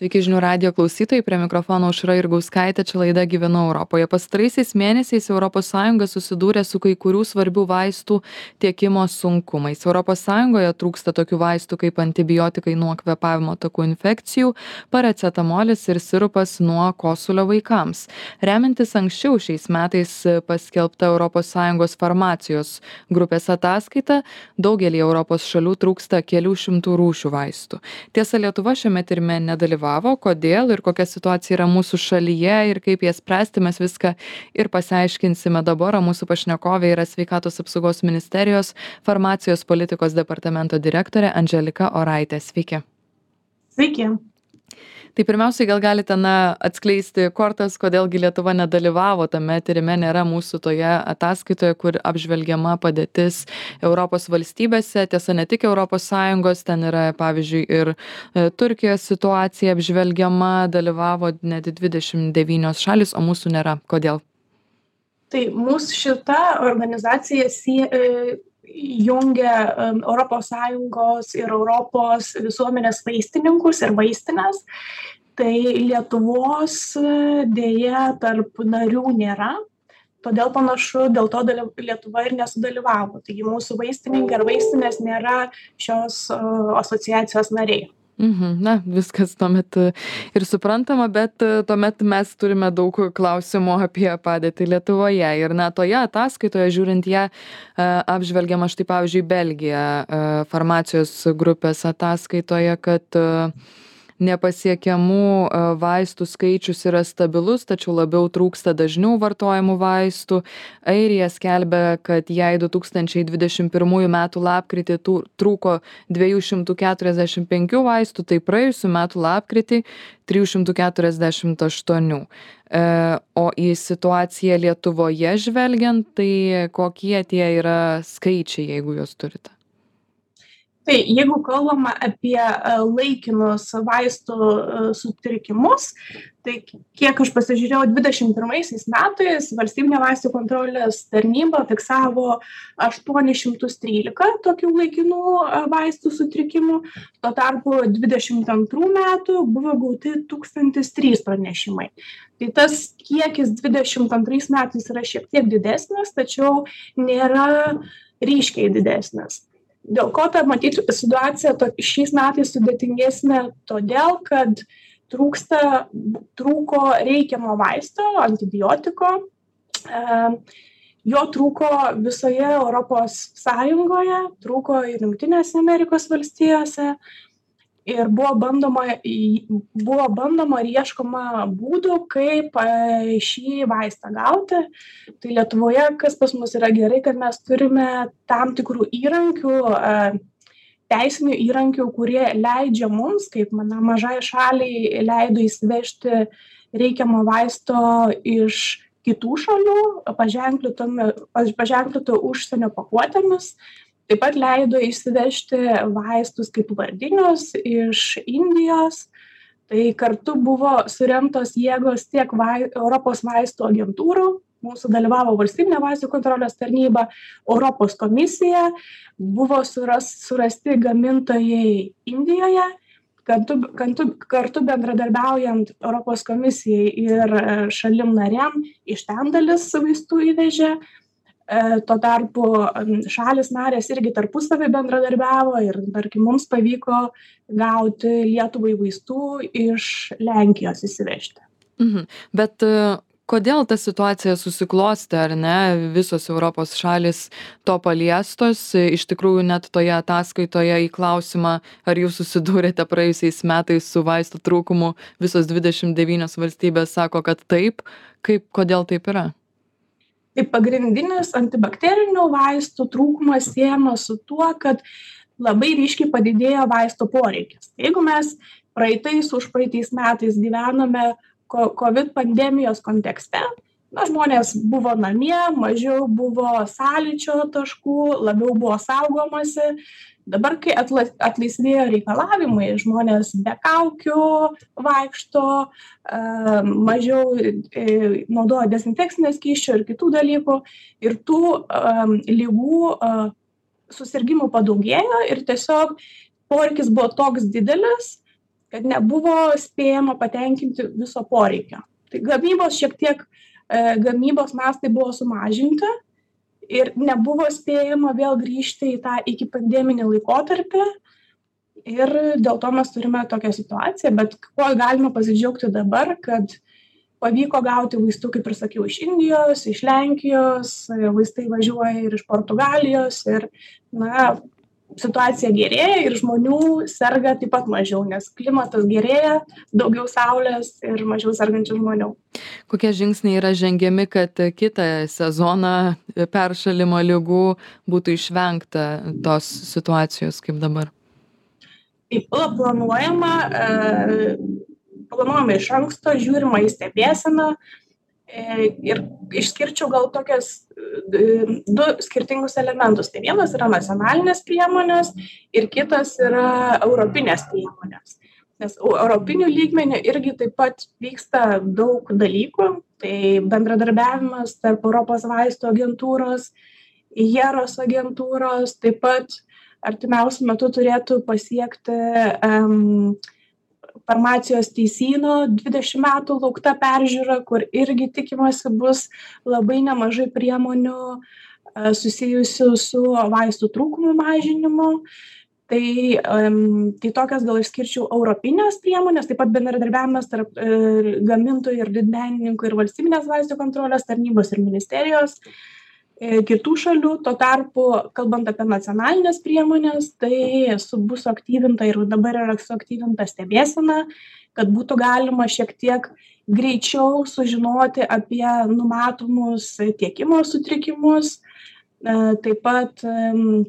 Sveiki žinių radio klausytojai, prie mikrofono užra ir gauskaitė, čia laida gyvenu Europoje. Pastaraisiais mėnesiais ES susidūrė su kai kurių svarbių vaistų tiekimo sunkumais. ES trūksta tokių vaistų kaip antibiotikai nuo kvepavimo takų infekcijų, paracetamolis ir sirupas nuo kosulio vaikams. Remiantis anksčiau šiais metais paskelbta ES farmacijos grupės ataskaita, daugelį Europos šalių trūksta kelių šimtų rūšių vaistų. Tiesa, Lietuva šiame tyrime nedalyvavo dalyvavo kodėl ir kokia situacija yra mūsų šalyje ir kaip jas spręsti mes viską ir pasiaiškinsime. Dabar o mūsų pašnekovė yra sveikatos apsaugos ministerijos farmacijos politikos departamento direktorė andželika oraitė. Sveiki. Sveiki tai pirmiausiai gal galite na atskleisti kortas kodėl gi lietuva nedalyvavo tame tyrime nėra mūsų toje ataskaitoje kur apžvelgiama padėtis europos valstybėse. Tiesa ne tik europos sąjungos ten yra pavyzdžiui ir e, turkijos situacija apžvelgiama dalyvavo net dvidešim devynios šalys o mūsų nėra. Kodėl? Tai mūsų šita organizacija sie e, jungia Europos Sąjungos ir Europos visuomenės vaistininkus ir vaistinės. Tai Lietuvos dėja tarp narių nėra, todėl panašu, dėl to Lietuva ir nesudalyvavo. Taigi mūsų vaistininkai ar vaistinės nėra šios asociacijos nariai. Mhm, na, viskas tuomet e, ir suprantama, bet e, tuomet mes turime daug klausimų apie padėtį Lietuvoje. Ir na, toje ataskaitoje, žiūrint ją, e, apžvelgiama štai pavyzdžiui Belgija farmacijos grupės ataskaitoje, kad nepasiekiamų e, vaistų skaičius yra stabilus tačiau labiau trūksta dažniau vartojamų vaistų. Airija skelbia kad jai du tūkstančiai dvidešim pirmųjų metų lapkritį tų trūko dviejų šimtų keturiasdešim penkių vaistų tai praėjusių metų lapkritį trijų šimtų keturiasdešimt aštuonių. E, o į situaciją lietuvoje žvelgiant tai kokie tie yra skaičiai jeigu juos turite tai jeigu kalbama apie e, laikinus vaistų e, sutrikimus tai kiek aš pasižiūrėjau dvidešim pirmaisiais metais valstybinė vaistų kontrolės tarnyba fiksavo aštuonis šimtus trylika tokių laikinų e, vaistų sutrikimų. Tuo tarpu dvidešimt antrų metų buvo gauti tūkstantis trys pranešimai. Tai tas kiekis dvidešimt antrais metais yra šiek tiek didesnis tačiau nėra ryškiai didesnis dėl ko ta matyt situacija šiais metais sudėtingesnė? Todėl kad trūksta trūko reikiamo vaisto antibiotiko. E, jo trūko visoje europos sąjungoje trūko ir jungtinėse amerikos valstijose ir buvo bandoma į buvo bandoma ir ieškoma būdų kaip e, šį vaistą gauti. Tai lietuvoje kas pas mus yra gerai kad mes turime tam tikrų įrankių e, teisinių įrankių kurie leidžia mums kaip na mažai šaliai leido įsivežti reikiamo vaisto iš kitų šalių paženklintomi paženklintų užsienio pakuotėmis taip pat leido išsivežti vaistus kaip vardinius iš indijos. Tai kartu buvo suremtos jėgos tiek vai europos vaistų agentūrų mūsų dalyvavo valstybinė vaistų kontrolės tarnyba europos komisija buvo suras surasti gamintojai indijoje. Kartu kartu kartu bendradarbiaujant europos komisijai ir šalim narėm iš ten dalis vaistų įvežė tuo tarpu šalys narės irgi tarpusavy bendradarbiavo ir tarkim mums pavyko gauti lietuvai vaistų iš lenkijos įsivežti. Mhm. Bet e, kodėl ta situacija susiklostė ar ne? Visos europos šalys to paliestos. Iš tikrųjų net toje ataskaitoje į klausimą ar jūs susidūrėte praėjusiais metais su vaistų trūkumu visos dvidešim devynios valstybės sako kad taip. Kaip kodėl taip yra tai pagrindinis antibakterinių vaistų trūkumas siejamas su tuo kad labai ryškiai padidėjo vaistų poreikis. Jeigu mes praeitais užpraeitais metais gyvenome ko kovid pandemijos kontekste na žmonės buvo namie mažiau buvo sąlyčio taškų labiau buvo saugomasi dabar kai atla atlaisvėjo reikalavimai žmonės be kaukių vaikšto a mažiau e, naudoja dezinfekcinio skysčio ir kitų dalykų ir tų a ligų a susirgimų padaugėjo ir tiesiog poreikis buvo toks didelis kad nebuvo spėjama patenkinti viso poreikio. Tai gamybos šiek tiek e, gamybos mastai buvo sumažinti ir nebuvo spėjama vėl grįžti į tą ikipandeminį laikotarpį. Ir dėl to mes turime tokią situaciją, bet kuo galime pasidžiaugti dabar, kad pavyko gauti vaistų, kaip ir sakiau, iš Indijos, iš Lenkijos, vaistai važiuoja ir iš Portugalijos ir, na, situacija gerėja ir žmonių serga taip pat mažiau nes klimatas gerėja daugiau saulės ir mažiau sergančių žmonių kokie žingsniai yra žengiami kad kitą sezoną peršalimo ligų būtų išvengta tos situacijos kaip dabar taip planuojama e, planuojama iš anksto žiūrima į stebėseną E, ir išskirčiau gal tokias e, du skirtingus elementus. Tai vienas yra nacionalinės priemonės ir kitas yra europinės priemonės. Nes europinių lygmenių irgi taip pat vyksta daug dalykų. Tai bendradarbiavimas tarp Europos vaistų agentūros, hieros agentūros, taip pat artimiausiu metu turėtų pasiekti um, farmacijos teisyno dvidešim metų laukta peržiūra kur irgi tikimasi bus labai nemažai priemonių e, susijusių su vaistų trūkumo mažinimu tai tai tokias gal išskirčiau europines priemones taip pat bendradarbiavimas tarp e, gamintojų ir didmenininkų ir valstybinės vaistų kontrolės tarnybos ir ministerijos. E, kitų šalių tuo tarpu kalbant apie nacionalines priemones tai su bus suaktyvinta ir dabar yra suaktyvinta stebėsena kad būtų galima šiek tiek greičiau sužinoti apie numatomus tiekimo sutrikimus taip pat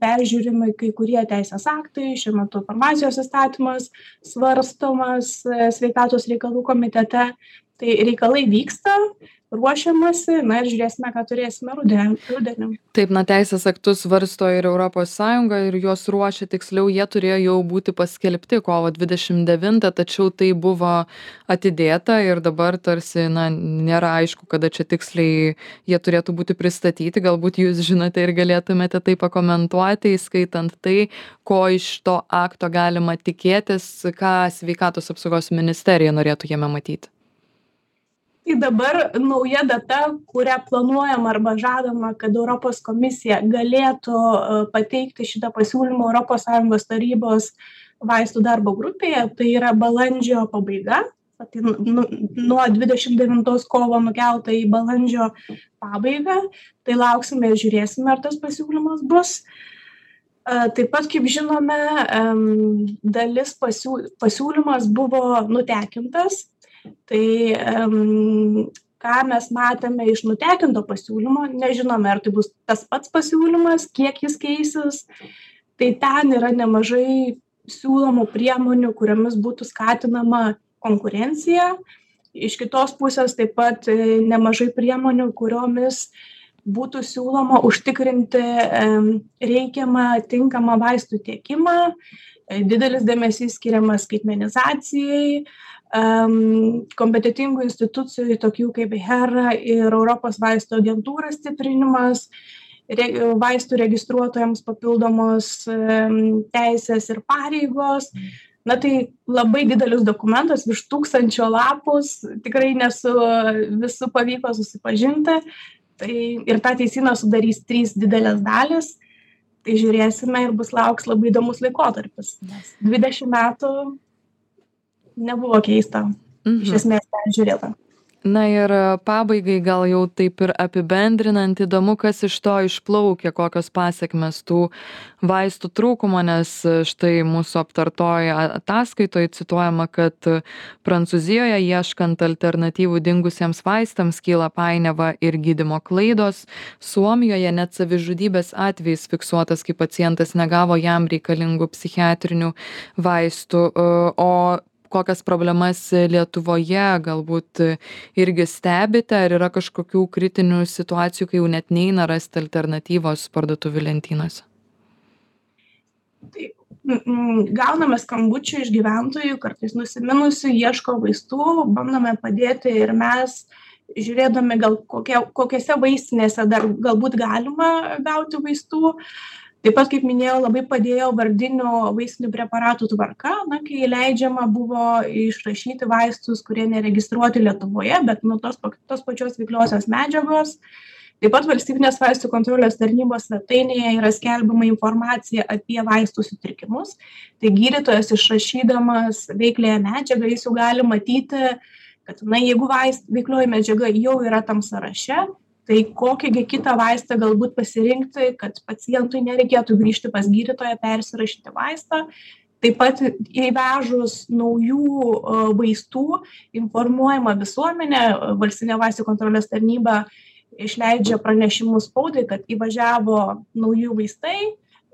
peržiūrimi kai kurie teisės aktai šiuo metu farmacijos įstatymas svarstomas e, sveikatos reikalų komitete tai reikalai vyksta ruošiamasi na ir žiūrėsime ką turėsime ruden rudenį. Taip na teisės aktus svarsto ir europos sąjunga ir juos ruošia tiksliau jie turėjo jau būti paskelbti kovo dvidešim devintą tačiau tai buvo atidėta ir dabar tarsi na nėra aišku kada čia tiksliai jie turėtų būti pristatyti. Galbūt jūs žinote ir galėtumėte tai pakomentuoti įskaitant tai ko iš to akto galima tikėtis ką sveikatos apsaugos ministerija norėtų jame matyti tai dabar nauja data kurią planuojama arba žadama kad europos komisija galėtų e, pateikti šitą pasiūlymą europos sąjungos tarybos vaistų darbo grupėje. Tai yra balandžio pabaiga. Tai nu nuo dvidešim devintos kovo nukelta į balandžio pabaigą. Tai lauksime ir žiūrėsime ar tas pasiūlymas bus. E, taip pat kaip žinome dalis pasiū pasiūlymas buvo nutekintas tai ką mes matėme iš nutekinto pasiūlymo nežinome ar tai bus tas pats pasiūlymas kiek jis keisis. Tai ten yra nemažai siūlomų priemonių kuriomis būtų skatinama konkurencija. Iš kitos pusės taip pat e, nemažai priemonių kuriomis būtų siūloma užtikrinti reikiamą tinkamą vaistų tiekimą. E, didelis dėmesys skiriamas skaitmenizacijai kompetentingų institucijų tokių kaip hera ir europos vaistų agentūra stiprinimas vaistų registruotojams papildomos teisės ir pareigos. Na tai labai didelis dokumentas virš tūkstančio lapus tikrai ne su visu pavyko susipažinti. Tai ir tą teisyną sudarys trys didelės dalys. Tai žiūrėsime ir bus lauks labai įdomus laikotarpis. Nes dvidešim metų nebuvo keista. Mhm. iš esmės peržiūrėta. Na ir pabaigai gal jau taip ir apibendrinant įdomu kas iš to išplaukia kokios pasekmės tų vaistų trūkumo nes štai mūsų aptartoj ataskaitoj cituojama kad prancūzijoje ieškant alternatyvų dingusiems vaistams kyla painiava ir gydymo klaidos. Suomijoje net savižudybės atvejis fiksuotas kai pacientas negavo jam reikalingų psichiatrinių vaistų o kokias problemas lietuvoje galbūt irgi stebite ar yra kažkokių kritinių situacijų kai jau net neina rasti alternatyvos parduotuvių lentynose tai gauname skambučių iš gyventojų kartais nusiminusių ieško vaistų bandome padėti ir mes žiūrėdami gal kokia kokiose vaistinėse dar galbūt galima gauti vaistų taip pat kaip minėjau labai padėjo vardinių vaistinių preparatų tvarka. Na kai leidžiama buvo išrašyti vaistus kurie neregistruoti lietuvoje bet nu tos tos pačios veikliosios medžiagos. Taip pat valstybinės vaistų kontrolės tarnybos svetainėje yra skelbiama informacija apie vaistų sutrikimus. Tai gydytojas išrašydamas veikliąją medžiagą jis jau gali matyti kad na jeigu vaist veiklioji medžiaga jau yra tam sąraše tai kokį gi kitą vaistą galbūt pasirinkti kad pacientui nereikėtų grįžti pas gydytoją persirašyti vaistą. Taip pat įvežus naujų vaistų informuojama visuomenė valstybinė vaistų kontrolės tarnyba išleidžia pranešimus spaudai kad įvažiavo nauji vaistai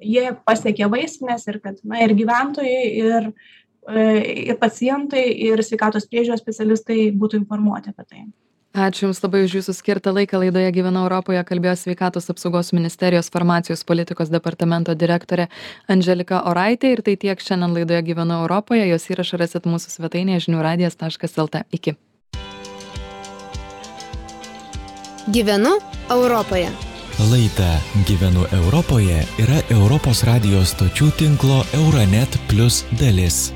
jie pasiekė vaistines ir kad na ir gyventojai ir e, ir pacientai ir sveikatos priežiūros specialistai būtų informuoti apie tai ačiū jums labai už jūsų skirtą laiką. Laidoje gyvenu europoje kalbėjo sveikatos apsaugos ministerijos farmacijos politikos departamento direktorė andželika oraitė. Ir tai tiek šiandien laidoje gyvenu europoje. Jos įrašą rasit mūsų svetainėje žinių radijas taškas lt iki. Gyvenu Europoje. Laida Gyvenu Europoje yra Europos radijos stočių tinklo Euronet Plus dalis.